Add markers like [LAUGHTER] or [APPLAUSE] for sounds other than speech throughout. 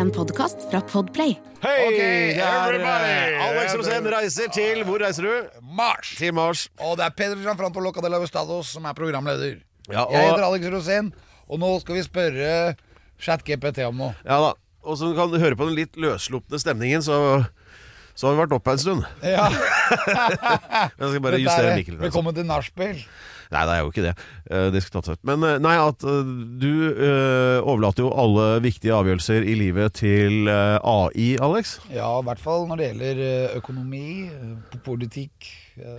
En podkast fra Podplay. Hei! Okay, er everybody! Alex Rosén reiser til Hvor reiser du? Mars. Til Mars. Og det er Peder Gianfranto Loca de la Gustados som er programleder. Ja, Jeg heter Alex Rosén, og nå skal vi spørre ChatGPT om noe. ja da. Og som du kan høre på den litt løsslupne stemningen, så, så har vi vært oppe en stund. Ja, [LAUGHS] Jeg skal bare justere er- mikken. altså. Velkommen til nachspiel. Nei, det er jo ikke det. Eh, Det skal tatt seg ut. Men eh, nei, at eh, du overlater jo alle viktige avgjørelser i livet til AI, Alex. Ja, i hvert fall når det gjelder økonomi, politikk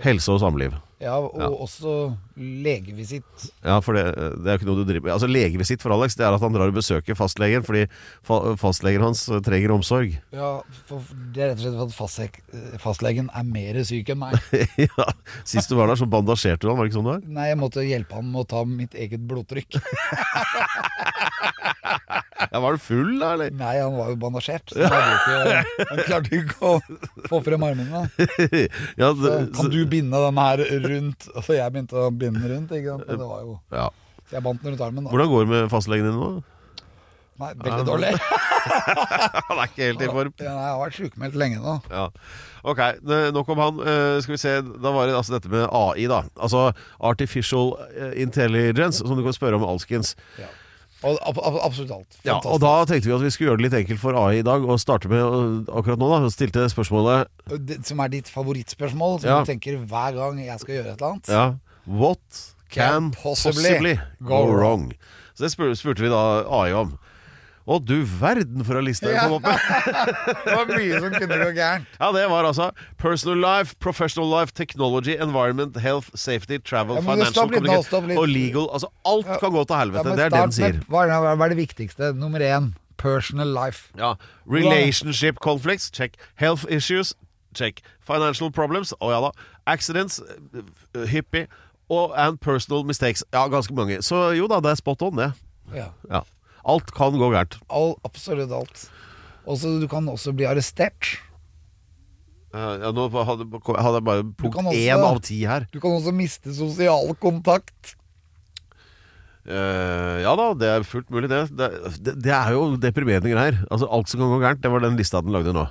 Helse og samliv. Ja, og Ja. også legevisitt. Ja, for det, det er jo ikke noe du driver med. Altså Legevisitt for Alex Det er at han drar og besøker fastlegen fordi fa fastlegen hans trenger omsorg. [LAUGHS] Ja, for det er rett og slett for at eh, fastlegen er mer syk enn meg. [LAUGHS] ja, Sist du var der, så bandasjerte du han, var det ikke sånn det var? Nei, jeg måtte hjelpe han med å ta mitt eget blodtrykk. [LAUGHS] Ja, Var du full, da, eller? Nei, han var jo bandasjert. Så ikke, han klarte ikke å få frem armene. ja, det, kan du binde den her rundt? Altså, jeg begynte å binde den rundt, ikke sant? Det var jo ja. Så jeg bandt den rundt armen. Da. Hvordan går det med fastlegen din nå? Nei, veldig dårlig. [LAUGHS] Han er ikke helt i form. Ja, nei, jeg har vært sykemeldt lenge nå. Ja. Ok, nok om han. Eh, skal vi se, Da var det altså dette med AI, da. Altså Artificial eh, Intelligence, som du kan spørre om alskens. Og ab ab absolutt alt. Ja, og da tenkte vi at vi skulle gjøre det litt enkelt for AI i dag, og starte med akkurat nå, da. og Stilte spørsmålet Det, som er ditt favorittspørsmål, som Ja. du tenker hver gang jeg skal gjøre et eller annet. Ja. What can Can possibly possibly go go wrong? Så det spurte vi da AI om. Å du verden for en liste kom opp med! [LAUGHS] Det var mye som kunne gå gærent. Ja, det var altså personal life, professional life, technology, environment, health, safety, travel, Ja, financial communication og legal. Altså alt Ja. kan gå til helvete. Ja, det er det den sier. Hva er, det viktigste? Nummer én. Personal life. Ja. Relationship conflicts, check. Health issues, check. Financial problems, å ja da. Accidents, hyppig. hippie. Og and personal mistakes. Ja, ganske mange. Så jo da, det er spot on, det. Ja. Ja. Alt kan gå gærent. All, absolutt alt. Også, du kan også bli arrestert. Uh, ja, nå hadde, hadde jeg bare også- én av ti her. Du kan også miste sosial kontakt. Uh, ja da, det er fullt mulig, det. Det, det. det er jo deprimerende greier. Altså Alt som kan gå gærent. Det var den lista den lagde nå.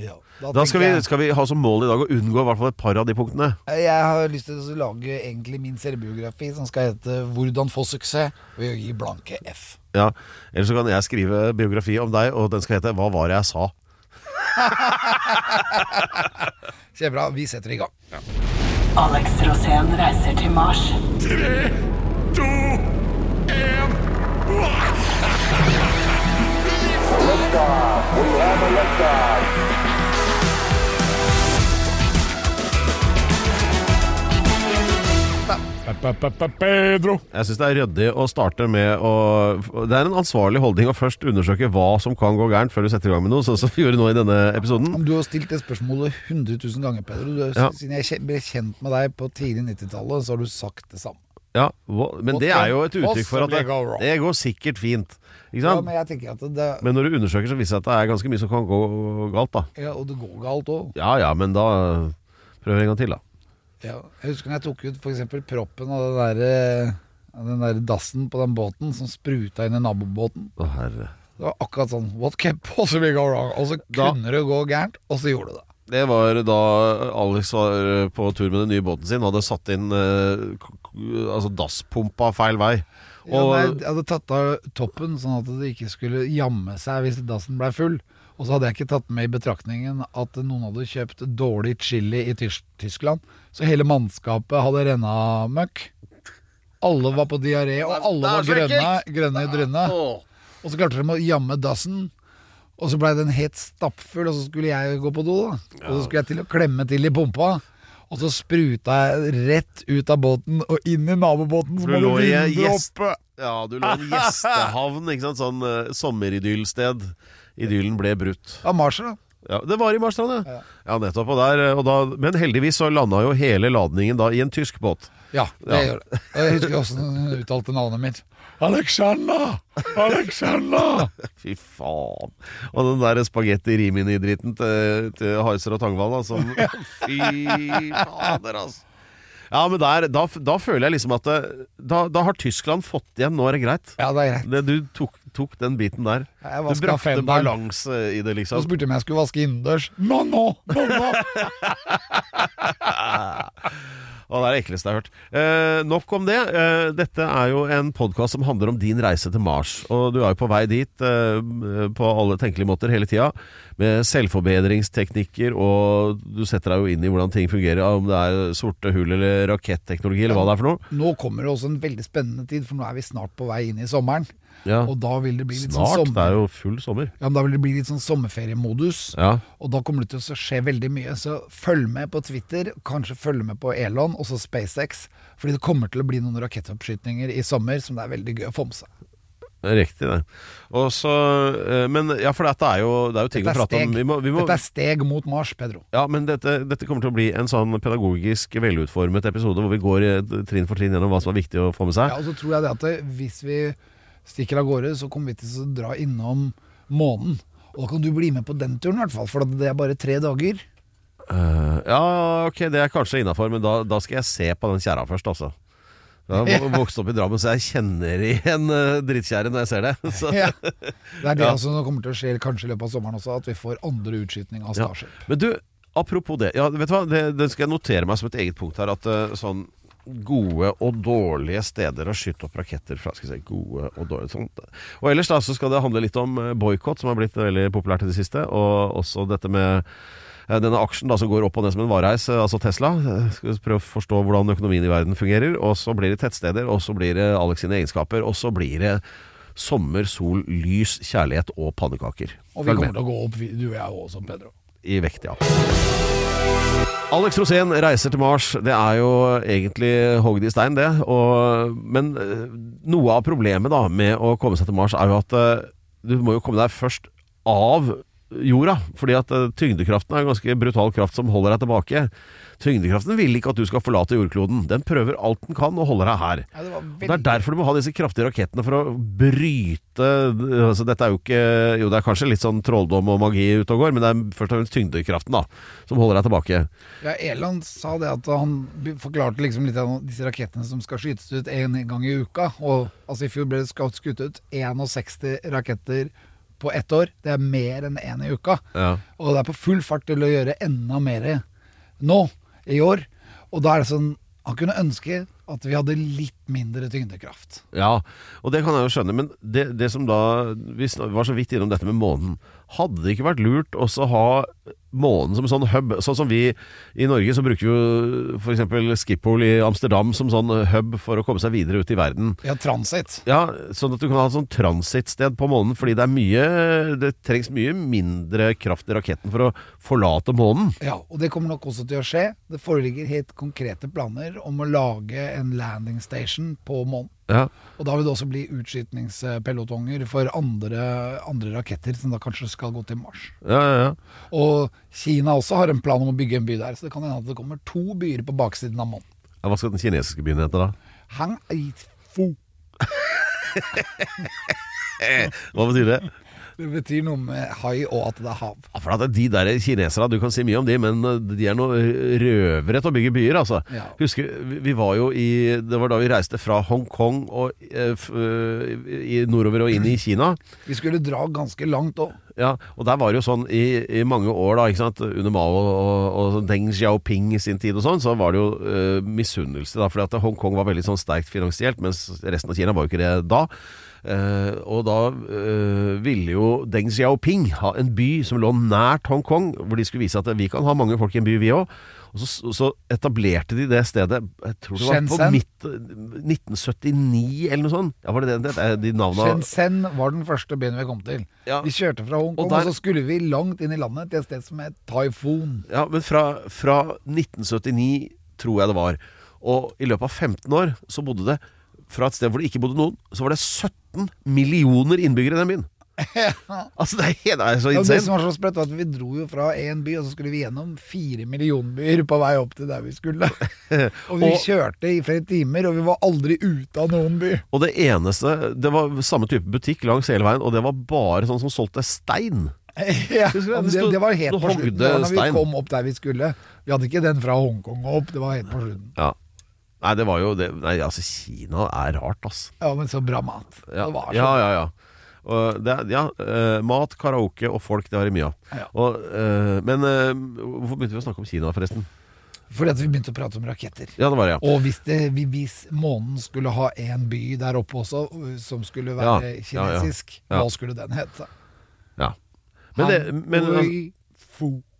Ja. Da skal vi, skal vi ha som mål i dag å unngå i hvert fall et par av de punktene. Jeg har lyst til å lage egentlig min selvbiografi som skal hete 'Hvordan få suksess' ved å gi blanke F. Ja, Eller så kan jeg skrive biografi om deg, og den skal hete 'Hva var det jeg sa'? [LAUGHS] Kjempebra. Vi setter i gang. Alex Rosén reiser til Mars. [LAUGHS] Pedro. Jeg syns det er ryddig å starte med å Det er en ansvarlig holdning å først undersøke hva som kan gå gærent, før du setter i gang med noe, sånn som vi gjorde nå i denne episoden. Du har stilt det spørsmålet 100 000 ganger, Pedro. Du, Ja. Siden jeg ble kjent med deg på tidlig 90-tallet, så har du sagt det samme. Ja, hva, Men det er jo et uttrykk for at det, det går sikkert fint. Ikke Ja, men jeg at det, Men når du undersøker, så viser det seg at det er ganske mye som kan gå galt, da. ja, Og det går galt òg. Ja ja, men da prøver vi en gang til, da. Ja. Jeg husker når jeg tok ut f.eks. proppen av den der, eh, den der dassen på den båten som spruta inn i nabobåten. Å herre. Det var akkurat sånn What can possibly go wrong? Og så Da- kunne det gå gærent, og så gjorde det det. Det var da Alex var på tur med den nye båten sin, hadde satt inn eh, altså dasspumpa feil vei. Ja, Og nei, jeg hadde tatt av toppen sånn at det ikke skulle jamme seg hvis dassen ble full. Og så hadde jeg ikke tatt med i betraktningen at noen hadde kjøpt dårlig chili i Tys Tyskland. Så hele mannskapet hadde renna møkk. Alle var på diaré, og alle var grønne, grønne i trynet. Og så klarte de å jamme dassen. Og så blei den helt stappfull, og så skulle jeg gå på do. da Og så skulle jeg til å klemme til i pumpa. Og så spruta jeg rett ut av båten og inn i nabobåten som hadde vinduet oppe. Ja, du lå i en gjestehavn, ikke sant? Sånn uh, sommeridyllsted. Idyllen ble brutt. Av Marshall, da. Ja, Det var i Marstrand, ja. Ja. nettopp. Og der, eh, og da, men heldigvis så landa jo hele ladningen da i en tysk båt. Ja, det Ja. gjør det. Jeg husker åssen hun uttalte navnet mitt. Alexander! Alexander! [LAUGHS] Fy faen. Og den der spagetti rimini-dritten til, til Heiser og Tangvall, altså. [LAUGHS] Fy fader, altså. Ja, men der, da, da føler jeg liksom at det, da, da har Tyskland fått igjen. Nå er det greit. Ja, det er greit. Det, du tok, tok den biten der. Du brakte balanse i det, Så liksom. spurte jeg om jeg skulle vaske innendørs. Mamma! [LAUGHS] Mamma! Å, det er det ekleste jeg har hørt. Eh, nok om det. Eh, dette er jo en podkast som handler om din reise til Mars. Og du er jo på vei dit eh, på alle tenkelige måter hele tida. Med selvforbedringsteknikker, og du setter deg jo inn i hvordan ting fungerer. Om det er sorte hull eller raketteknologi, eller hva det er for noe. Nå kommer det også en veldig spennende tid, for nå er vi snart på vei inn i sommeren. Ja. Og da vil det bli litt Snart. sånn Det er jo full sommer. Ja, men da vil det bli litt sånn sommerferiemodus. Ja. Og da kommer det til å skje veldig mye. Så følg med på Twitter, kanskje følg med på Elon, også SpaceX. Fordi det kommer til å bli noen rakettoppskytninger i sommer som det er veldig gøy å få med seg. Riktig, det. Og så, eh, men ja, for dette er jo, det er jo ting er å prate om. Vi må, vi må, Dette er steg mot Mars, Pedro. Ja, men dette, dette kommer til å bli en sånn pedagogisk velutformet episode hvor vi går eh, trinn for trinn gjennom hva som er viktig å få med seg. Ja, og så tror jeg det at hvis vi stikker av gårde, så kommer vi til å dra innom månen. Og da kan du bli med på den turen, i hvert fall, for det er bare tre dager. Uh, ja, ok, det er kanskje innafor, men da, da skal jeg se på den kjerra først, altså. Jeg har vokst opp i Drammen, så jeg kjenner igjen uh, drittkjerre når jeg ser det. [LAUGHS] Så, Ja. Det er det Ja. som kommer til å skje kanskje i løpet av sommeren også, at vi får andre utskytning av Ja. Men du, apropos det. Ja, vet du hva? Det, det skal jeg notere meg som et eget punkt her. At uh, sånn gode og dårlige steder å skyte opp raketter fra. Skal se, gode og dårlige sånt. Og ellers da så skal det handle litt om eh, boikott, som har blitt veldig populært i det siste. Og også dette med eh, denne aksjen da som går opp og ned som en vareheis, eh, altså Tesla. Skal vi prøve å forstå hvordan økonomien i verden fungerer. Og så blir det tettsteder, og så blir det Alex sine egenskaper, og så blir det sommer, sol, lys, kjærlighet og pannekaker. Og vi kommer til å gå opp, du og jeg også, Pedro. i vekt, ja. Alex Rosén reiser til Mars. Det er jo egentlig hogd i stein, det. Og, men eh, noe av problemet da med å komme seg til Mars, er jo at eh, du må jo komme deg først av jorda. Fordi at eh, tyngdekraften er en ganske brutal kraft som holder deg tilbake. Tyngdekraften vil ikke at du skal forlate jordkloden. Den prøver alt den kan og holder deg her. Ja, det Det er derfor du må ha disse kraftige rakettene for å bryte altså Dette er jo ikke Jo, det er kanskje litt sånn trolldom og magi ute og går, men det er først og fremst tyngdekraften da som holder deg tilbake. Ja, Eland sa det at han forklarte liksom litt av disse rakettene som skal skytes ut en gang i uka. Og altså i fjor ble det skutt ut 61 raketter på ett år. Det er mer enn én i uka. Ja. Og det er på full fart til å gjøre enda mer nå i år. Og da er det sånn Han kunne ønske at vi hadde litt mindre tyngdekraft. Ja, og det kan jeg jo skjønne, men det, det som da Vi var så vidt innom dette med månen. Hadde det ikke vært lurt også å ha månen som en sånn hub? Sånn som vi i Norge, så bruker vi jo f.eks. Schiphol i Amsterdam som sånn hub for å komme seg videre ut i verden. Ja, transit. Ja, sånn at du kan ha et sånn transitsted på månen, fordi det er mye Det trengs mye mindre kraft i raketten for å forlate månen. Ja, og det kommer nok også til å skje. Det foreligger helt konkrete planer om å lage en landing station på månen. Ja. Og da vil det også bli utskytningspelotonger for andre, andre raketter som da kanskje skal gå til Mars. Ja, ja, ja. Og Kina også har en plan om å bygge en by der, så det kan hende at det kommer to byer på baksiden av månen. ja hva skal den kinesiske byen hete, da? Hang Fu. [LAUGHS] Hva betyr det? Det betyr noe med hai og at det er hav. Ja, for at De der kineserne, du kan si mye om de, men uh, de er noe røvere til å bygge byer, altså. Ja. Husker, vi- var jo i Det var da vi reiste fra Hongkong og eh, eh, i nordover og inn i Kina. [LAUGHS] Vi skulle dra ganske langt òg. Ja, og der var det jo sånn i, i mange år, da, ikke sant, under Mao og, og Deng Xiaoping i sin tid og sånn, så var det jo uh, misunnelse, da, fordi at Hongkong var veldig sånn sterkt finansielt, mens resten av Kina var jo ikke det da. Eh, og da eh, ville jo Deng Xiaoping ha en by som lå nært Hongkong, hvor de skulle vise at vi kan ha mange folk i en by, vi òg. Og så, så etablerte de det stedet Jeg tror det var på Shenzhen? midt 1979 eller noe sånt. Ja, var det det? det de navna Shenzhen var den første byen vi kom til. Ja. Vi kjørte fra Hongkong, Og og, så skulle vi langt inn i landet til et sted som het Taifun. Ja, men fra, fra 1979, tror jeg det var. Og i løpet av 15 år så bodde det fra et sted hvor det ikke bodde noen, så var det 17 millioner innbyggere i den byen. [LAUGHS] Altså, det er, helt- er så Ja, det som var så sprøtt, var at vi dro jo fra én by, og så skulle vi gjennom fire millionbyer på vei opp til der vi skulle. [LAUGHS] Og vi Og- kjørte i flere timer, og vi var aldri ute av noen by. Og det eneste Det var samme type butikk langs hele veien, og det var bare sånn som solgte stein. [LAUGHS] Ja, det? Det var helt på slutten. når vi kom opp der vi skulle. Vi hadde ikke den fra Hongkong og opp, det var helt på slutten. Ja. Nei, det var jo det Nei, altså, Kina er rart, ass. Ja, men så bra mat. Ja, Det var så ja, ja, ja. Det ja, eh, mat, karaoke og folk, det har de mye av. Ja. Og, eh, men eh, hvorfor begynte vi å snakke om Kina, forresten? Fordi at vi begynte å prate om raketter. Ja, det var det, ja. Og hvis, det, hvis månen skulle ha en by der oppe også, som skulle være Ja, kinesisk, hva skulle den hete? ja. Men det, men.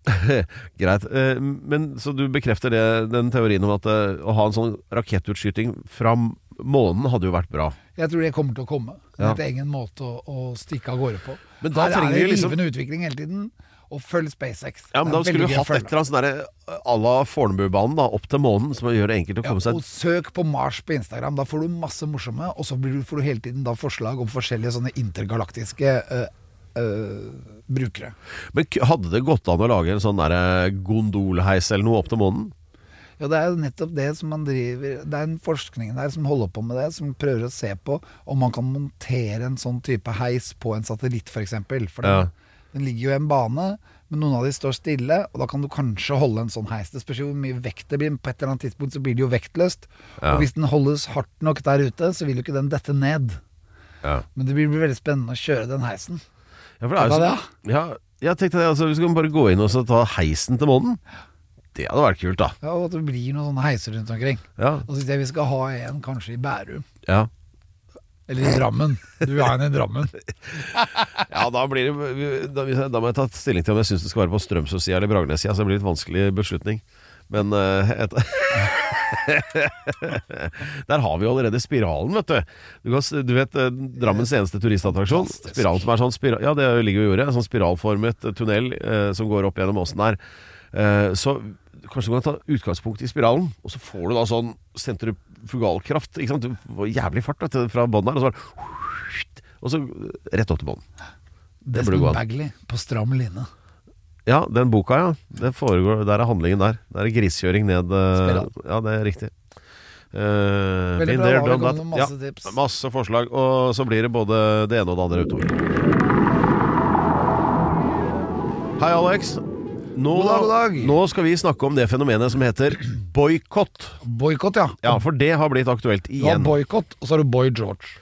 [LAUGHS] Greit. Eh, Men Så du bekrefter det, den teorien om at eh, å ha en sånn rakettutskyting fra månen hadde jo vært bra. Jeg tror det kommer til å komme. Ja. er ingen måte å, å stikke av gårde på. Men da Her er det liksom- rivende utvikling hele tiden. Og følg SpaceX. Ja, men Da skulle du hatt et eller annet sånn à la Fornebubanen opp til månen, som gjør det enkelt å Ja, komme seg og søk på Mars på Instagram. Da får du masse morsomme, og så får du hele tiden da forslag om forskjellige sånne intergalaktiske øh, brukere. Men hadde det gått an å lage en sånn der gondolheis eller noe opp til månen? Ja, det er jo nettopp det som man driver Det er en forskning der som holder på med det, som prøver å se på om man kan montere en sånn type heis på en satellitt, f.eks. For, eksempel. for den, Ja. den ligger jo i en bane, men noen av de står stille, og da kan du kanskje holde en sånn heis. Det spørs jo hvor mye vekt det blir. På et eller annet tidspunkt så blir det jo vektløst. Ja. Og hvis den holdes hardt nok der ute, så vil jo ikke den dette ned. Ja. Men det blir veldig spennende å kjøre den heisen. Ja, for det er jo så, ja, jeg tenkte det, altså, Vi skal bare gå inn og så ta heisen til månen. Det hadde vært kult, da. Ja, Og at det blir noen sånne heiser rundt omkring. Ja, Og så synes jeg vi skal ha en kanskje i Bærum. ja. Eller i Drammen. Du vil ha en i Drammen. [LAUGHS] ja da blir det Da, da må jeg ta stilling til om jeg syns det skal være på Strømsø-sida eller Bragernessida. Så det blir litt vanskelig beslutning. Men uh, et, [LAUGHS] [LAUGHS] Der har vi allerede Spiralen, vet du. Du, kan, du vet eh, Drammens eneste turistattraksjon. Spiralen som er sånn spira, Ja, det ligger jo i jordet. En sånn spiralformet eh, tunnel eh, som går opp gjennom åsen der. Eh, så kanskje du kan ta utgangspunkt i spiralen, og så får du da sånn sentrifugalkraft. Ikke sant? Du får jævlig fart vet fra bånn der, og så bare [LAUGHS] Og så rett opp til bånn. Desmond an. Bagley på stram line. Ja, den boka, ja. Det foregår, der er handlingen der. Der er griskjøring ned eh, Ja, det er riktig. Uh, Veldig bra, there, done that. masse ja, tips. masse forslag, og så blir det både det ene og det andre utover. Hei, Alex. Nå, God dag, god dag. nå skal vi snakke om det fenomenet som heter boikott. Boikott, ja. Ja, for det har blitt aktuelt Du har igjen. boikott, og så har du Boy George.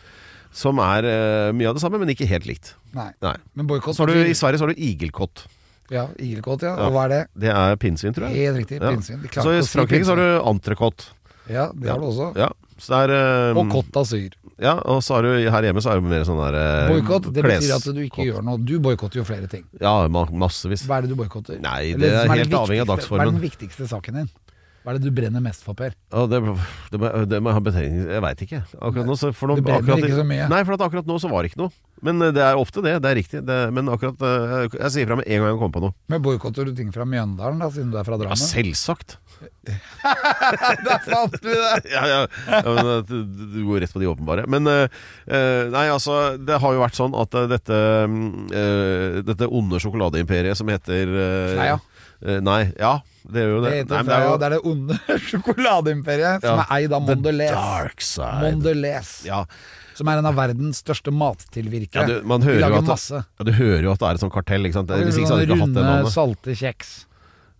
Som er uh, mye av det samme, men ikke helt likt. Nei. Nei. Men boikott Så har du, I Sverige så har du igelkott. Ja, igelkott, ja. Ja. Og hva er det? Det er pinnsvin, tror jeg. Helt riktig. Pinnsvin. De Så i Frankrike så har du entrecôte. Ja, det har du også. Ja, så det er um, Og Côte d'Azur. Ja, og så har du her hjemme så er det mer sånn der uh, Boikott, det betyr at du ikke gjør noe. Du boikotter jo flere ting. Ja, massevis. Hva er det du boikotter? Nei, det er helt det avhengig av dagsformen. Hva er den viktigste saken din? Hva er det du brenner mest for, Per? Ja, det, det, det betydning Jeg veit ikke. Akkurat nå, så, for nå, Det brenner akkurat, ikke så mye. Nei, for at akkurat nå så var det ikke noe. Men eh, det er ofte det. Det er riktig. Det, men akkurat eh, Jeg, jeg sier fra med en gang jeg kommer på noe. Men boikotter du ting fra Mjøndalen, da, siden du er fra Ja, Drammen? selvsagt. [LAUGHS] Der fant vi det! [LAUGHS] ja, ja, ja men, eh, du, går rett på de åpenbare. Men eh, eh, nei, altså Det har jo vært sånn at dette eh, Dette onde sjokoladeimperiet som heter uh, Freia. Uh, nei, ja, det det. Det heter Nei, men er jo- det er det onde [LAUGHS] sjokoladeimperiet som Ja. er eid av The Mondelez. dark side. Mondelez, Ja, som er en av verdens største mattilvirkere. ja du, man hører jo at masse. ja, du hører jo at det er et sånt kartell. Ikke sant? Hvis ikke så hadde du ikke hatt det runde, navnet. salte kjeks.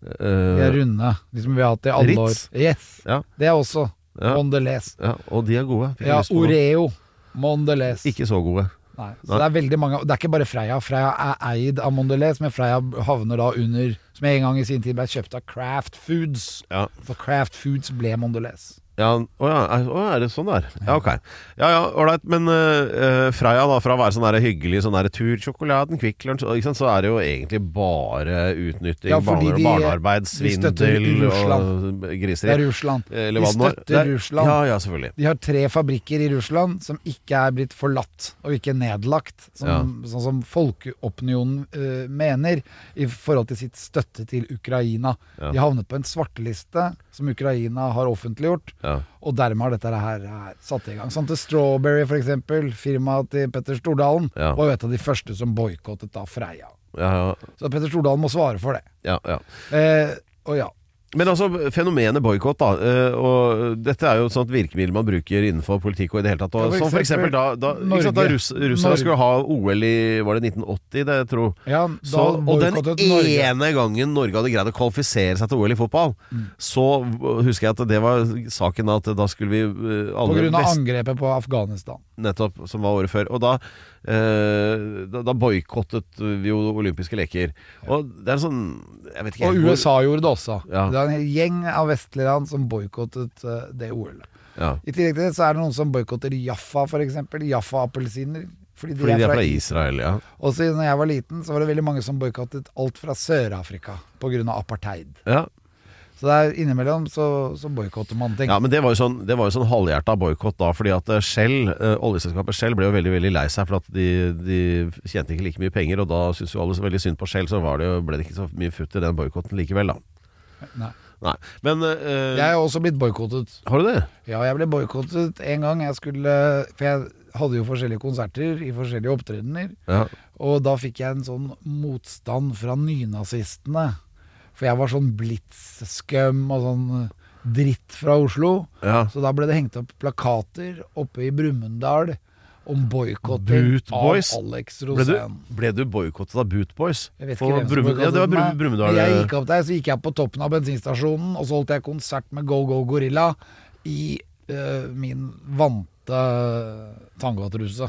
De Eh, er runde, de som vi har hatt i alle Ritz? år. Yes, Ja. Det er også Ja. Mondelez. ja, og de er gode. Ja. Oreo. Mondelez. Ikke så gode. Nei. Så det er veldig mange Det er ikke bare Freia. Freia er eid av Mondelez, men Freia havner da under Som en gang i sin tid ble kjøpt av Kraft Foods. Ja, For Kraft Foods ble Mondelez. Ja, å ja, er, å, er det sånn der? Ja, ok. Ja ja, ålreit. Men uh, Freia, da, fra å være sånn der hyggelig sånn der tursjokoladen, Kvikk Lunsj, ikke sant, så er det jo egentlig bare utnytting, Ja, fordi barne, de- barnearbeid, de støtter svindel og Russland. Det griseri. er Russland. Eller De det nå er. støtter Det er- Russland. Ja, ja, selvfølgelig. De har tre fabrikker i Russland som ikke er blitt forlatt og ikke nedlagt, som, sånn som folkeopinionen eh, mener, i forhold til sitt støtte til Ukraina. Ja. De havnet på en svarteliste som Ukraina har offentliggjort, Ja. og dermed har dette her, her satt i gang. Sånn til Strawberry, f.eks., firmaet til Petter Stordalen, Ja. var jo et av de første som boikottet da Freia. Ja, ja, Så Petter Stordalen må svare for det. ja, ja. Eh, og ja. Men altså, fenomenet boikott, da. eh, Og dette er jo et sånt virkemiddel man bruker innenfor politikk og i det hele tatt. Og, Ja, for som for eksempel da, da, ikke sant, da russ, russerne Norge. skulle ha OL i Var det 1980, det, jeg tror Ja, så, og den Norge. ene gangen Norge hadde greid å kvalifisere seg til OL i fotball, Mm. så husker jeg at det var saken at da skulle vi eh, På grunn av vest, angrepet på Afghanistan. Nettopp, som var året før. Og da, Uh, da, da boikottet vi jo olympiske leker. Og det er sånn ikke Og USA hvor- gjorde det også. Ja. Det var en hel gjeng av vestlige land som boikottet eh, det OL-et. Ja. I tillegg til det så er det noen som boikotter Jaffa, f.eks. Jaffa-appelsiner. Fordi de, Fordi de er fra Israel, ja. Og siden jeg var liten, så var det veldig mange som boikottet alt fra Sør-Afrika pga. apartheid. ja. Så det er innimellom så, så boikotter man ting. Ja, men det var jo sånn, det var jo sånn halvhjerta boikott da, fordi at eh, Shell, eh, oljeselskapet Shell ble jo veldig veldig lei seg for at de, de tjente ikke like mye penger, og da syntes jo alle så veldig synd på Shell, så var det jo, ble det ikke så mye futt i den boikotten likevel, da. Nei. Nei. Men uh, Jeg er også blitt boikottet. Har du det? Ja, jeg ble boikottet en gang. Jeg skulle For jeg hadde jo forskjellige konserter i forskjellige opptredener. Ja. Og da fikk jeg en sånn motstand fra nynazistene. For jeg var sånn blitz-skum og sånn dritt fra Oslo. ja. Så da ble det hengt opp plakater oppe i Brumunddal om boikotting av? Alex Ble du, Rosén. ble du boikottet av Boot Boys? Jeg vet ikke hvem som Ja, det var Brum-. Brumunddal. Jeg gikk opp der, så gikk jeg på toppen av bensinstasjonen, og så holdt jeg konsert med Go Go Gorilla i uh, min vante tangatruse.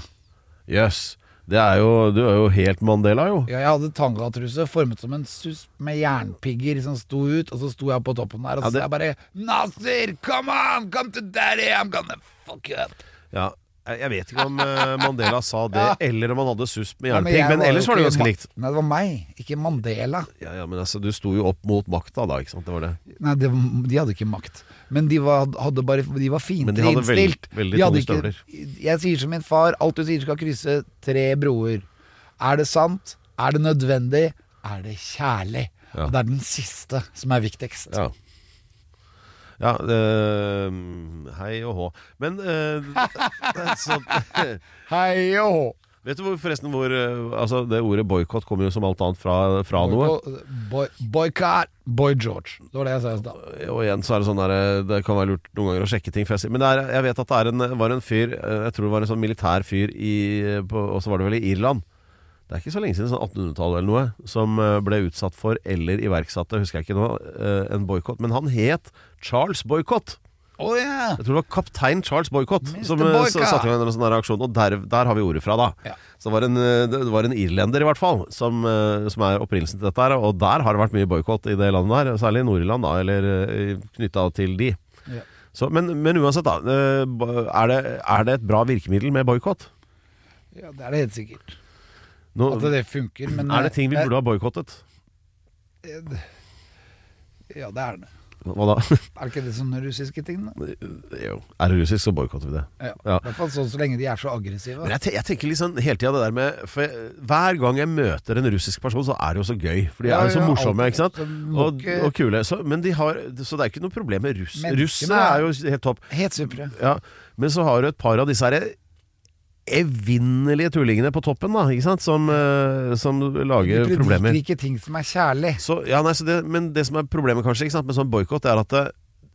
Jøss. Det er jo Du er jo helt Mandela, jo. Ja, jeg hadde tangatruse formet som en susp med jernpigger som sto ut, og så sto jeg på toppen der, og Ja, så det- jeg bare Nasir, come on, come to daddy, I'm gonna fuck you up. Ja. Jeg jeg vet ikke om eh, Mandela sa [LAUGHS] det, Ja. eller om han hadde susp med Ja, jernpigg, men ellers var det ganske likt. Nei, det var meg, ikke Mandela. Ja, ja, men altså, du sto jo opp mot makta da, ikke sant? Det var det. Nei, det, de hadde ikke makt. Men de var, hadde bare, de var Men fiendtlig de hadde veld- innstilt. veldig tunge støvler. Jeg sier som min far, alt du sier skal krysse tre broer. Er det sant? Er det nødvendig? Er det kjærlig? Ja. Og det er den siste som er viktigst. Ja. Ja, eh, hei og hå. Men eh, [LAUGHS] så, [LAUGHS] Hei og hå! Vet du hvor, forresten hvor eh, Altså, det ordet boikott kommer jo som alt annet fra, fra noe. Boy, boycott Boy George. Det var det jeg sa i stad. Og igjen så er det sånn der, Det kan være lurt noen ganger å sjekke ting. jeg Men er, jeg vet at det en, var en fyr Jeg tror det var en sånn militær fyr i Og så var det vel i Irland. Det er ikke så lenge siden, sånn 1800-tallet eller noe, som eh, ble utsatt for, eller iverksatte, husker jeg ikke nå, eh, en boikott. Men han het Charles Boikott. Å ja! Jeg tror det var kaptein Charles Boikott Mr. som eh, Boycott. satte i gang en sånn aksjon. Og der, der har vi ordet fra, da. Ja. Så det var, en, eh, det var en irlender, i hvert fall, som, eh, som er opprinnelsen til dette her. Og der har det vært mye boikott i det landet der. Særlig i Nord-Irland, da, eller knytta til de. Ja. Så, men, men uansett, da. eh, Er det, er det et bra virkemiddel med boikott? ja, det er det helt sikkert. Nå- At det funker. Men Er det ting vi eh, burde ha boikottet? Ja, det er det. Hva da? [LAUGHS] Er det ikke det sånne russiske ting, da? jo. Er det russisk, så boikotter vi det. Ja. Ja. I hvert fall sånn så lenge de er så aggressive. Men jeg, te jeg tenker liksom hele tida det der med For jeg, Hver gang jeg møter en russisk person, så er det jo så gøy. For de Ja, er jo så morsomme, ikke sant? Og, og kule. Så, men de har, så det er ikke noe problem med russ. Russene er- jo helt topp. Helt supre. Ja. Men så har du et par av disse her evinnelige tullingene på toppen, da. Ikke sant? Som, eh, som lager du problemer. liker ikke ting som er kjærlig. Så, ja, nei, så det, men det som er problemet kanskje ikke sant, med sånn boikott, er at det,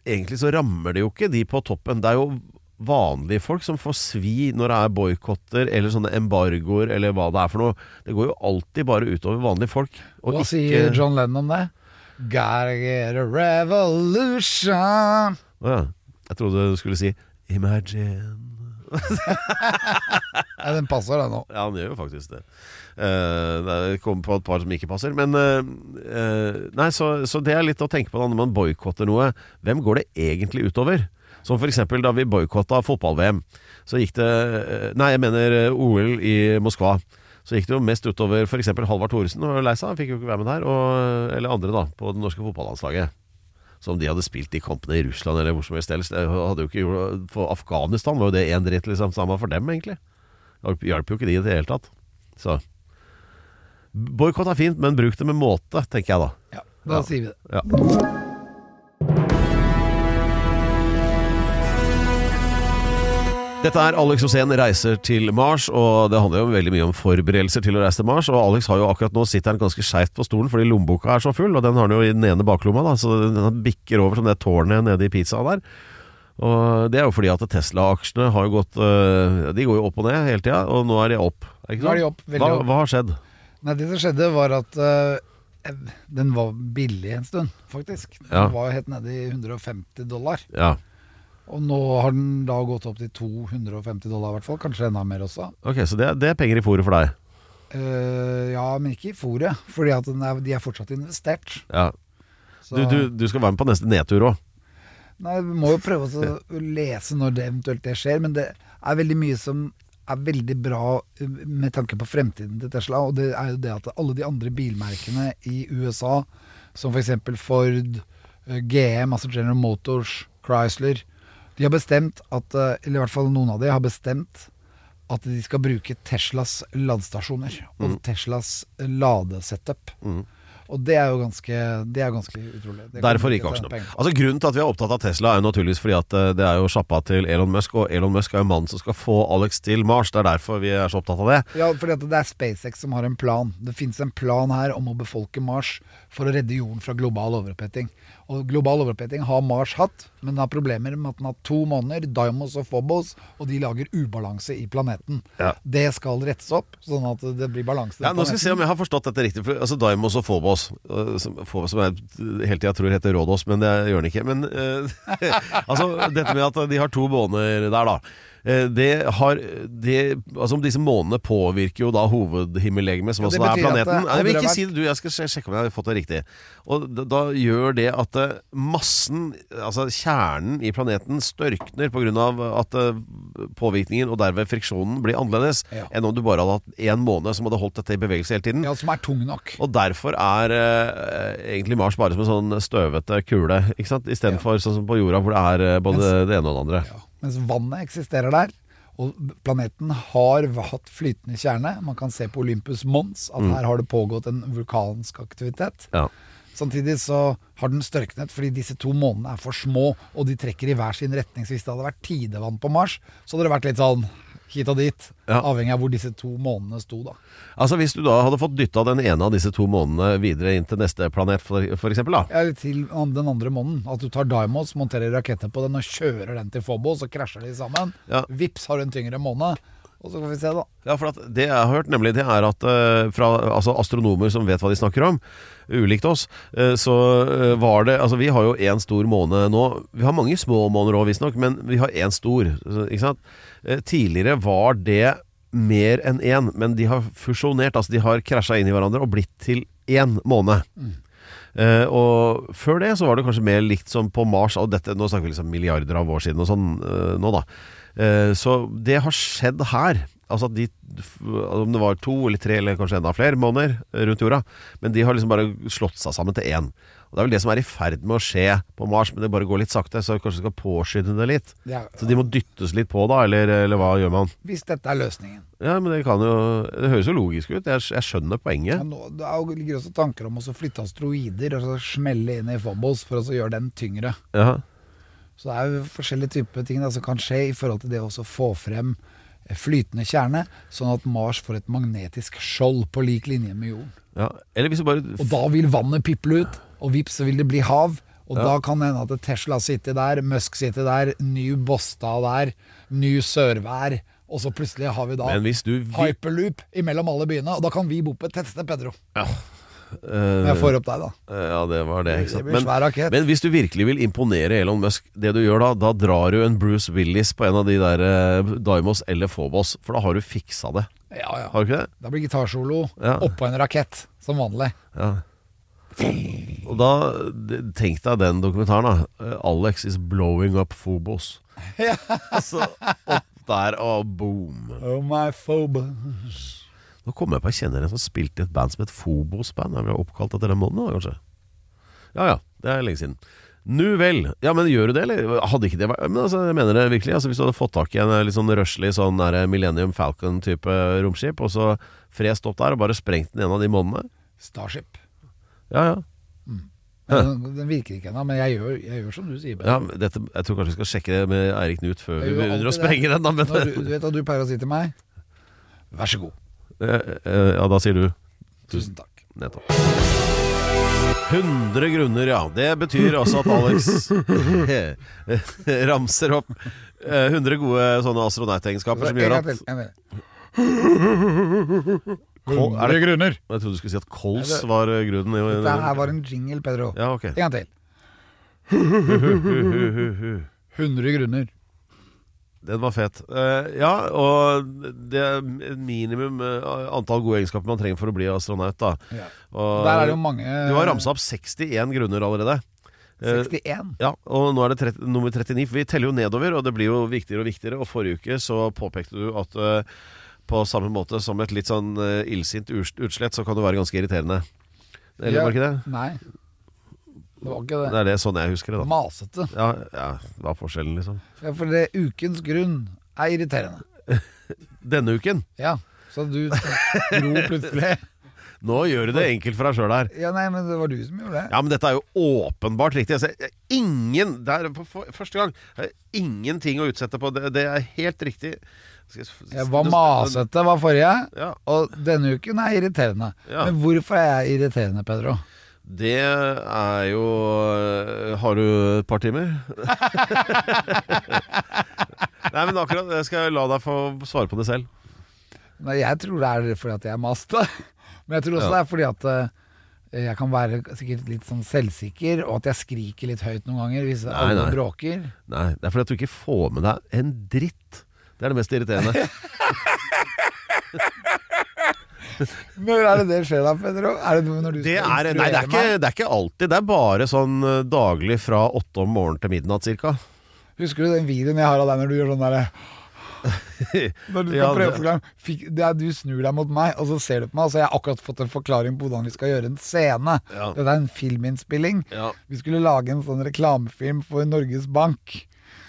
egentlig så rammer det jo ikke de på toppen. Det er jo vanlige folk som får svi når det er boikotter eller sånne embargoer eller hva det er for noe. Det går jo alltid bare utover vanlige folk. Og Hva ikke sier John Lennon om det? Gotta get a revolution. Å ja. Jeg trodde du skulle si Imagine. [LAUGHS] Ja, den passer, den nå. Ja, den gjør jo faktisk det. Eh, det kommer på et par som ikke passer. Men eh, eh, Nei, så, så det er litt å tenke på da når man boikotter noe. Hvem går det egentlig utover? Som f.eks. da vi boikotta fotball-VM. Så gikk det Nei, jeg mener OL i Moskva. Så gikk det jo mest utover f.eks. Halvard Thoresen og Leisa. Han fikk jo ikke være med der. Og, eller andre, da, på det norske fotballandslaget. Som de hadde spilt de kampene i Russland eller hvor som helst ellers. For Afghanistan var jo det én dritt, liksom. Samme for dem, egentlig. Hjalp jo ikke de i det hele tatt. Så Boikott er fint, men bruk det med måte, tenker jeg da. Ja, da Ja. sier vi det. Ja. Dette er Alex Osen reiser til Mars, og det handler jo veldig mye om forberedelser til å reise til Mars. Og Alex har jo akkurat nå sitter han ganske skeivt på stolen fordi lommeboka er så full, og den har han jo i den ene baklomma, da, så den bikker over som det tårnet nede i pizzaen der. Og det er jo fordi at Tesla-aksjene har jo gått øh, De går jo opp og ned hele tida, og nå er de opp. Ikke Nå er de opp, hva, opp. hva har skjedd? Nei, det som skjedde var at uh, den var billig en stund, faktisk. Den Ja. var helt nede i 150 dollar. Ja, Og nå har den da gått opp til 250 dollar i hvert fall. Kanskje enda mer også. ok, Så det, det er penger i fôret for deg? Uh, ja, men ikke i fôret. Fordi at er, de er fortsatt investert. Ja. Du, du, du skal være med på neste nedtur òg? Nei, Vi må jo prøve å lese når det eventuelt det skjer. Men det er veldig mye som er veldig bra eh, med tanke på fremtiden til Tesla. Og det er jo det at alle de andre bilmerkene i USA, som f.eks. Ford, eh, GM, altså General Motors, Chrysler, de har bestemt at eh, Eller i hvert fall noen av de har bestemt at de skal bruke Teslas ladestasjoner og Teslas ladesetup. Og det er jo ganske, det er ganske utrolig. Det Derfor gikk aksjen opp. Altså Grunnen til at vi er opptatt av Tesla, er jo naturligvis fordi at eh, det er jo sjappa til Elon Musk, og Elon Musk er jo mannen som skal få Alex til Mars. Det er derfor vi er så opptatt av det. Ja, fordi at det er SpaceX som har en plan. Det finnes en plan her om å befolke Mars for å redde jorden fra global overoppheting. Og global overoppheting har Mars hatt, men den har problemer med at den har to måneder, Dimos og Phobos, og de lager ubalanse i planeten. Ja. Det skal rettes opp, sånn at det blir balanse. Ja, nå skal vi se om jeg har forstått dette riktig. For, altså Daimos og Phobos, øh, som, Phobos som jeg hele tida tror heter Rådås, men det gjør den ikke. Men uh, [LAUGHS] altså, dette med at de har to måneder der, da. Eh, Det har det, altså Disse månedene påvirker jo da hovedhimmellegemet, som Ja, også er planeten. Nei, jeg vil ikke si det, du. Jeg skal sjekke om jeg har fått det riktig. Og da, da gjør det at eh, massen, altså kjernen i planeten, størkner pga. at eh, påvirkningen og derved friksjonen blir annerledes Ja. enn om du bare hadde hatt én måned som hadde holdt dette i bevegelse hele tiden. Ja, som er tung nok. Og derfor er eh, egentlig Mars bare som en sånn støvete kule, ikke sant? Istedenfor sånn som på jorda, hvor det er både det ene og det andre. Ja. Mens vannet eksisterer der. Og planeten har hatt flytende kjerne. Man kan se på Olympus Mons at her har det pågått en vulkansk aktivitet. Ja. Samtidig så har den størknet fordi disse to månene er for små, og de trekker i hver sin retning. Så hvis det hadde vært tidevann på Mars, så hadde det vært litt sånn hit og dit. Ja. Avhengig av hvor disse to månedene sto, da. Altså Hvis du da hadde fått dytta den ene av disse to månedene videre inn til neste planet, for, da. Eller til den andre måneden. At du tar Dimos, monterer raketter på den og kjører den til Fobo, så krasjer de sammen. Ja. Vips har du en tyngre måned. Og så får vi se, da. Ja, for at Det jeg har hørt, nemlig det er at uh, fra altså astronomer som vet hva de snakker om, ulikt oss, uh, så uh, var det Altså Vi har jo én stor måne nå. Vi har mange små måneder òg, visstnok, men vi har én stor. Ikke sant? Tidligere var det mer enn én, men de har fusjonert. Altså de har krasja inn i hverandre og blitt til én måned. Uh, og før det så var det kanskje mer likt som på Mars. Og dette, nå snakker vi liksom milliarder av år siden og sånn uh, nå, da. Eh, så det har skjedd her. Altså at de Om det var to eller tre eller kanskje enda flere måneder rundt jorda. Men de har liksom bare slått seg sammen til én. Og Det er vel det som er i ferd med å skje på Mars, men det bare går litt sakte. Så kanskje skal påskynde det litt. Ja, Så de må dyttes litt på, da, eller, eller hva gjør man? hvis dette er løsningen. Ja, men det kan jo Det høres jo logisk ut. Jeg, jeg skjønner Ja, poenget. nå, det er ligger også tanker om å flytte asteroider og så smelle inn i Fobos for å så gjøre den tyngre. Ja. Så det er jo forskjellige typer ting da, som kan skje i forhold til det å få frem eh, flytende kjerne, sånn at Mars får et magnetisk skjold på lik linje med jorden. ja. Eller hvis bare Og da vil vannet piple ut, og vips så vil det bli hav. Og Ja. da kan det hende at Tesla sitter der, Musk sitter der, Ny Båstad der, Ny Sørvær. Og så plutselig har vi da du hyperloop imellom alle byene, og da kan vi bo på et tettsted, Pedro. eh, Når jeg får opp deg, da. Ja, det var det. Det Men, men hvis du virkelig vil imponere Elon Musk, det du gjør da, da drar du en Bruce Willis på en av de der uh, Dimos eller Phobos, for da har du fiksa det. Ja, ja. Har du ikke det? Da blir gitarsolo Ja. oppå en rakett, som vanlig. Ja. Og da, tenk deg den dokumentaren, da. Eh, Alex is blowing up Phobos. altså, [LAUGHS] opp der, og boom. Oh my phobos. Nå kommer jeg på jeg kjenner en som spilte i et band som het Fobos-band. Er vel oppkalt etter den måneden, da, kanskje? Ja ja, det er lenge siden. Nu vel. Ja, men gjør du det, eller? Hadde ikke det vært Men altså, jeg mener det virkelig. Altså, hvis du hadde fått tak i en eh, litt sånn røslig sånn der Millennium Falcon-type romskip, og så frest opp der og bare sprengt den en av de månedene Starship. Ja ja. Men Den, den virker ikke ennå, men jeg gjør, jeg gjør som du sier. Ja, dette, jeg tror kanskje vi skal sjekke det med Eirik Knut før vi begynner å sprenge den. da men, Når du, du vet hva du pleier å si til meg? Vær så god. Eh, eh, Ja, da sier du Tusen takk. nettopp. 100 grunner, ja. Det betyr altså at Alex [LAUGHS] ramser opp eh, 100 gode sånne astronautegenskaper som gjør at. Kol- er det- grunner. Jeg trodde du skulle si at kols var eh, grunnen. Dette her var en jingle, Pedro. Ja, ok. En gang til. [LAUGHS] 100 grunner. Den var fet. Uh, ja, og det er et minimum uh, antall gode egenskaper man trenger for å bli astronaut. da Ja. og, Der er det jo mange Du har ramsa opp 61 grunner allerede. Eh, 61. Ja, og nå er det 30, nummer 39. For vi teller jo nedover, og det blir jo viktigere og viktigere. Og forrige uke så påpekte du at uh, på samme måte som et litt sånn uh, illsint utslett, så kan du være ganske irriterende. Eller Ja. var det ikke det? Nei, det var ikke det. Det er det sånn jeg husker det, da. Masete. Ja, ja, hva er forskjellen, liksom? Ja, for det ukens grunn er irriterende. [LAUGHS] Denne uken. Ja, så du dro plutselig [LAUGHS] Nå gjør du det enkelt for deg sjøl her. Ja, nei, men det var du som gjorde det. Ja, men dette er jo åpenbart riktig. Altså, ingen Det er for, første gang. Ingenting å utsette på. Det, det er helt riktig. Jeg- Jeg var masete var forrige, Ja, og denne uken er irriterende. Ja. Men hvorfor er jeg irriterende, Pedro? Det er jo Har du et par timer? [LAUGHS] Nei, men akkurat Jeg skal la deg få svare på det selv. Nei, jeg tror det er fordi at jeg er masete. Men jeg tror også Ja. det er fordi at eh, jeg kan være sikkert litt sånn selvsikker, og at jeg skriker litt høyt noen ganger hvis Nei, alle nei. bråker. Nei, det er fordi at du ikke får med deg en dritt. Det er det mest irriterende. [LAUGHS] [LAUGHS] Når er det det skjer da, Pedro? Er det når du Det skal er, nei, det er, ikke, det er ikke alltid. Det er bare sånn eh, daglig fra åtte om morgenen til midnatt cirka. Husker du den videoen jeg har av deg når du gjør sånn derre [LAUGHS] Når du skal Ja, prøve det- å forklare fikk, er, Du snur deg mot meg, og så ser du på meg, og så har jeg akkurat fått en forklaring på hvordan vi skal gjøre en scene. Ja. Dette er en filminnspilling. Ja. Vi skulle lage en sånn reklamefilm for Norges Bank.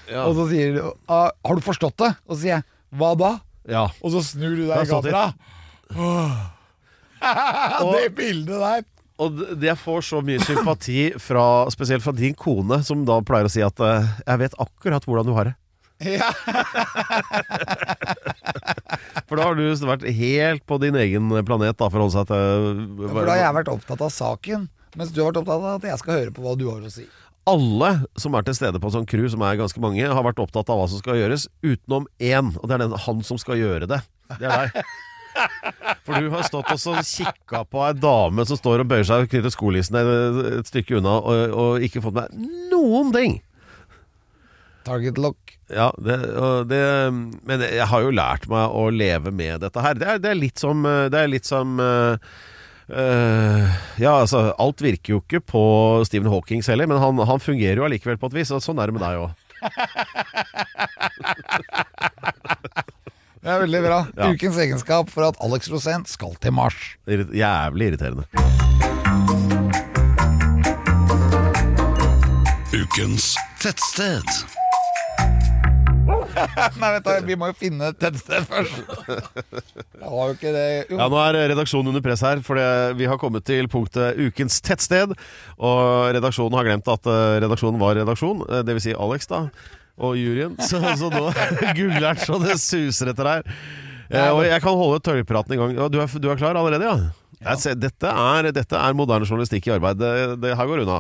Ja. Og så sier du ah, 'Har du forstått det?' Og så sier jeg 'Hva da?' ja. Og så snur du deg i sånn kamera. [LAUGHS] det bildet der. Og jeg får så mye sympati, fra, spesielt fra din kone, som da pleier å si at eh, 'jeg vet akkurat hvordan du har det'. Ja. [LAUGHS] For da har du vært helt på din egen planet, da, for å holde seg til For da har jeg vært opptatt av saken, mens du har vært opptatt av at jeg skal høre på hva du har å si. Alle som er til stede på en sånn crew, som er ganske mange, har vært opptatt av hva som skal gjøres, utenom én. Og det er den, han som skal gjøre det. Det er deg. [LAUGHS] For du har stått og så kikka på ei dame som står og bøyer seg og knytter skolissene et, stykke unna, og, og ikke fått med noen ting. Target lock. Ja, det, det, men jeg har jo lært meg å leve med dette her. Det er, det er litt som Det er litt som eh, Ja, altså, alt virker jo ikke på Stephen Hawkings heller, men han, han fungerer jo allikevel på et vis. Og sånn er det med deg òg. [LAUGHS] Det er veldig bra. Ja. Ukens egenskap for at Alex Rosén skal til Mars. Jævlig irriterende. Ukens tettsted. [LAUGHS] Nei, vet du, vi må jo finne et tettsted først. Jeg har jo ikke det jo. Ja, Nå er redaksjonen under press her, for vi har kommet til punktet Ukens tettsted. Og redaksjonen har glemt at eh, redaksjonen var redaksjon, dvs. det vil Si Alex, da. Og juryen. [LAUGHS] Så, så nå [LAUGHS] googler han så det suser etter her. Eh, og jeg kan holde tørrpraten i gang. Du er, du er klar allerede, ja? ja. ser- Dette, er, dette er moderne journalistikk i arbeid. Det, det her går unna.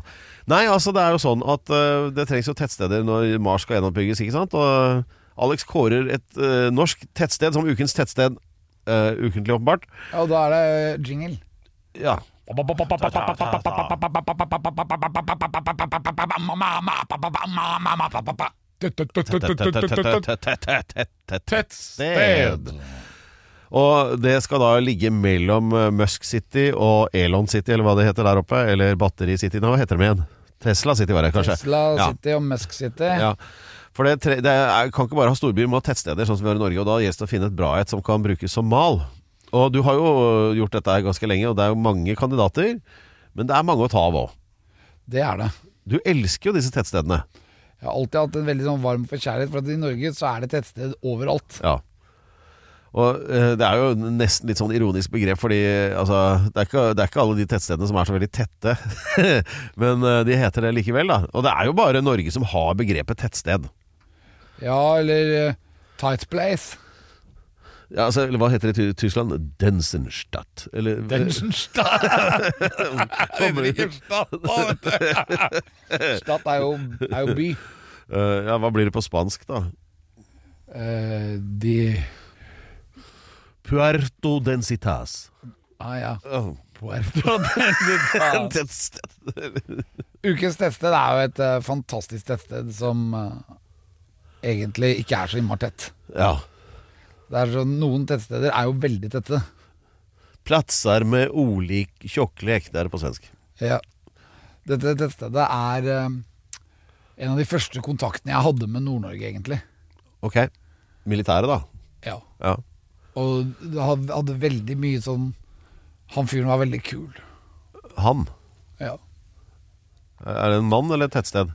Nei, altså det er jo sånn at uh, det trengs jo tettsteder når Mars skal gjenoppbygges, ikke sant? Og Alex kårer et uh, norsk tettsted som ukens tettsted. Uh, ukentlig, åpenbart. Ja, og da er det jingle. Ja. Tettsted. Og det skal da ligge mellom eh, Musk City og Elon City, eller hva det heter der oppe. Eller Batteri City. Nå, hva heter de igjen? Tesla City, var det kanskje? Tesla Ja. City og Musk City. Ja. For det, tre, det er, kan ikke bare ha storbyer, må ha tettsteder, sånn som vi har i Norge. Og da gjelder det å finne et bra et som kan brukes som mal. Og du har jo gjort dette ganske lenge, og det er jo mange kandidater. Men det er mange å ta av òg. Det er det. Du elsker jo disse tettstedene. Jeg har alltid hatt en veldig sånn varm forkjærlighet for at i Norge så er det tettsted overalt. Ja. Og eh, det er jo nesten litt sånn ironisk begrep, fordi altså, det, er ikke, det er ikke alle de tettstedene som er så veldig tette. [LAUGHS] Men eh, de heter det likevel, da. Og det er jo bare Norge som har begrepet tettsted. Ja, eller uh, Tight Place. Ja, altså, eller hva heter det i Tyskland? Densenstadt. Eller Densenstadt! [LAUGHS] Kommer det- Stad [LAUGHS] er jo, er jo by. Uh, ja, hva blir det på spansk, da? Eh, de Puerto densitas. Ah ja. Oh. Puerto [LAUGHS] Densitas. Ukens tettsted er jo et uh, fantastisk tettsted som egentlig ikke er så innmari tett. Ja. Det er sånn, noen tettsteder er jo veldig tette. Platser med olik tjokklek. Det er det på svensk. Ja. Dette tettstedet er eh, en av de første kontaktene jeg hadde med Nord-Norge, egentlig. Ok. Militæret, da. Ja. Ja. Og det hadde, hadde veldig mye sånn Han fyren var veldig kul. Han. Ja. Er det en mann eller et tettsted?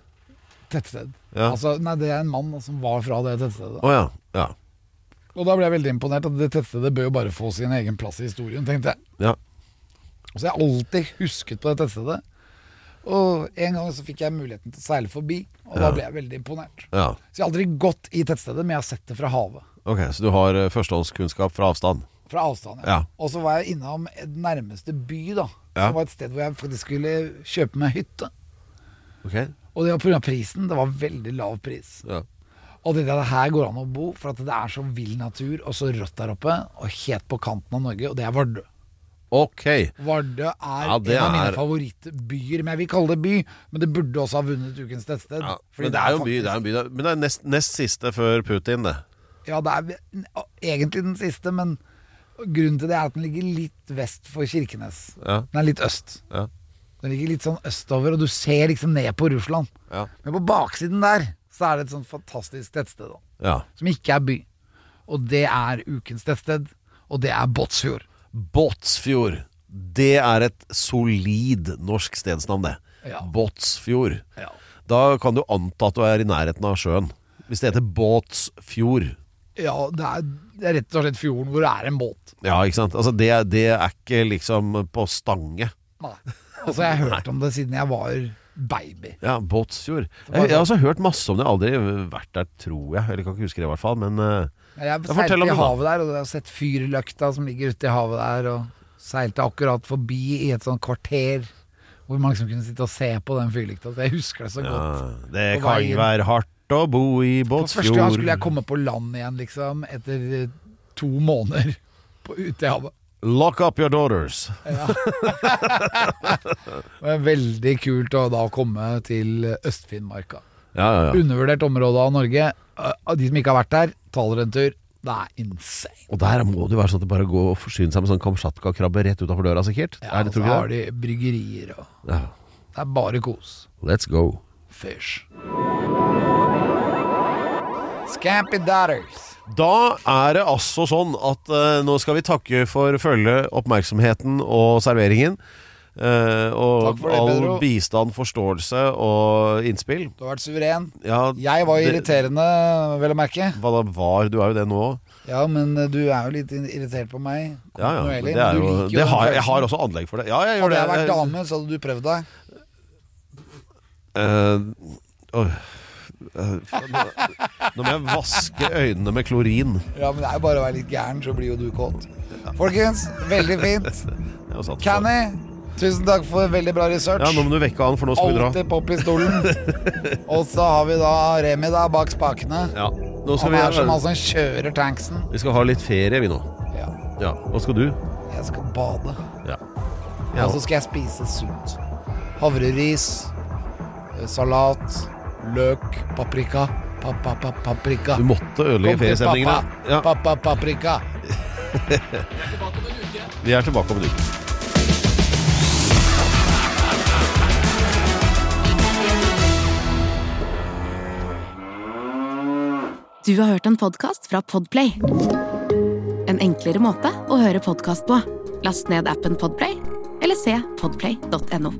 Tettsted. Ja. Altså, nei, det er en mann som var fra det tettstedet. Oh, ja. ja. Og da ble jeg veldig imponert at det tettstedet bør jo bare få sin egen plass i historien, tenkte jeg. Ja. Så jeg har alltid husket på det tettstedet. Og en gang så fikk jeg muligheten til å seile forbi, og Ja. da ble jeg veldig imponert. ja. Så jeg har aldri gått i tettstedet, men jeg har sett det fra havet. Ok, så du har eh, førstehåndskunnskap fra avstand? Fra avstand, Ja. Og så var jeg innom et nærmeste by, da. Ja. Som var et sted hvor jeg faktisk skulle kjøpe meg hytte. Ok. Og det var pga. prisen. Det var veldig lav pris. Ja. Og det her går an å bo, for at det er så vill natur og så rått der oppe. Og helt på kanten av Norge, og det er Vardø. Ok. Vardø er, Ja, en av mine er- favorittbyer. Men jeg vil kalle det by, men det burde også ha vunnet Ukens tettsted. Ja, men det er jo en by, det er en by. Men det er nest, nest siste før Putin, det. Ja, det er egentlig den siste, men grunnen til det er at den ligger litt vest for Kirkenes. Ja. Den er litt øst. Ja. Den ligger litt sånn østover, og du ser liksom ned på Russland. Ja. Men på baksiden der så er det et sånt fantastisk tettsted, da. ja. Som ikke er by. Og det er ukens tettsted, og det er Båtsfjord. Båtsfjord. Det er et solid norsk stedsnavn, det. Ja. Båtsfjord. Ja. Da kan du anta at du er i nærheten av sjøen. Hvis det heter Båtsfjord. Ja, det er, det er rett og slett fjorden hvor det er en båt. Ja, ikke sant. Altså, det, det er ikke liksom på Stange. Nei. Altså, jeg har hørt om det siden jeg var baby. Ja, Båtsfjord. Jeg, jeg har også hørt masse om det. Jeg har aldri vært der, tror jeg. Eller kan ikke huske det, i hvert fall. Men eh, Jeg har seilt i havet der, og jeg har sett fyrløkta som ligger ute i havet der, og seilte akkurat forbi i et sånt kvarter hvor man liksom kunne sitte og se på den fyrlykta. Så jeg husker det så ja, godt. det kan veien. være hardt å bo i For første gang skulle jeg komme på land igjen, liksom, etter to måneder på, ute i havet. Lock up your daughters. Det er veldig kult å da komme til Øst-Finnmarka. Ja, ja, ja. Undervurdert område av Norge. Eh, de som ikke har vært der, ta dere en tur. Det er insane. Og der må det jo være sånn at det bare går og forsyne seg med sånn kamtsjatka-krabbe rett utafor døra, sikkert. Ja, er det, så har de bryggerier og Ja. Det er bare kos. Let's go. Fish. Scampy Daughters. Da er det altså sånn at eh, nå skal vi takke for følget, oppmerksomheten og serveringen. Eh, og Takk for det, all Pedro. bistand, forståelse og innspill. Du har vært suveren. Ja, Jeg var det- irriterende, vel å merke. Hva da var? Du er jo det nå òg. Ja, men eh, du er jo litt irritert på meg. Ja, ja. men Det er jo, det har, jeg, jeg har også anlegg for det. Ja, jeg gjør Hadde det. jeg vært dame, så hadde du prøvd deg. Eh, oi. Nå, nå må jeg vaske øynene med klorin. Ja, men det er jo bare å være litt gæren, så blir jo du kåt. Folkens, veldig fint. [LAUGHS] Canny, tusen takk for veldig bra research. Ja, nå må du vekke han, for nå skal vi dra. Alltid på pistolen. [LAUGHS] Og så har vi da Remi da bak spakene. Ja, nå skal Han vi, er som han som kjører tanksen. vi skal ha litt ferie, vi nå. Ja, Ja, Hva skal du? jeg skal bade. Ja. Og så skal jeg spise sunt. Havreris, eh, salat, løk, paprika. Pappa, pappa, paprika. Du måtte ødelegge Kom til feriestemningen. pappa. Ja, Pappa, paprika. [LAUGHS] vi er tilbake om en uke. Du har hørt en podcast fra Podplay. En enklere måte å høre podcast på. Last ned appen Podplay, eller se podplay.no.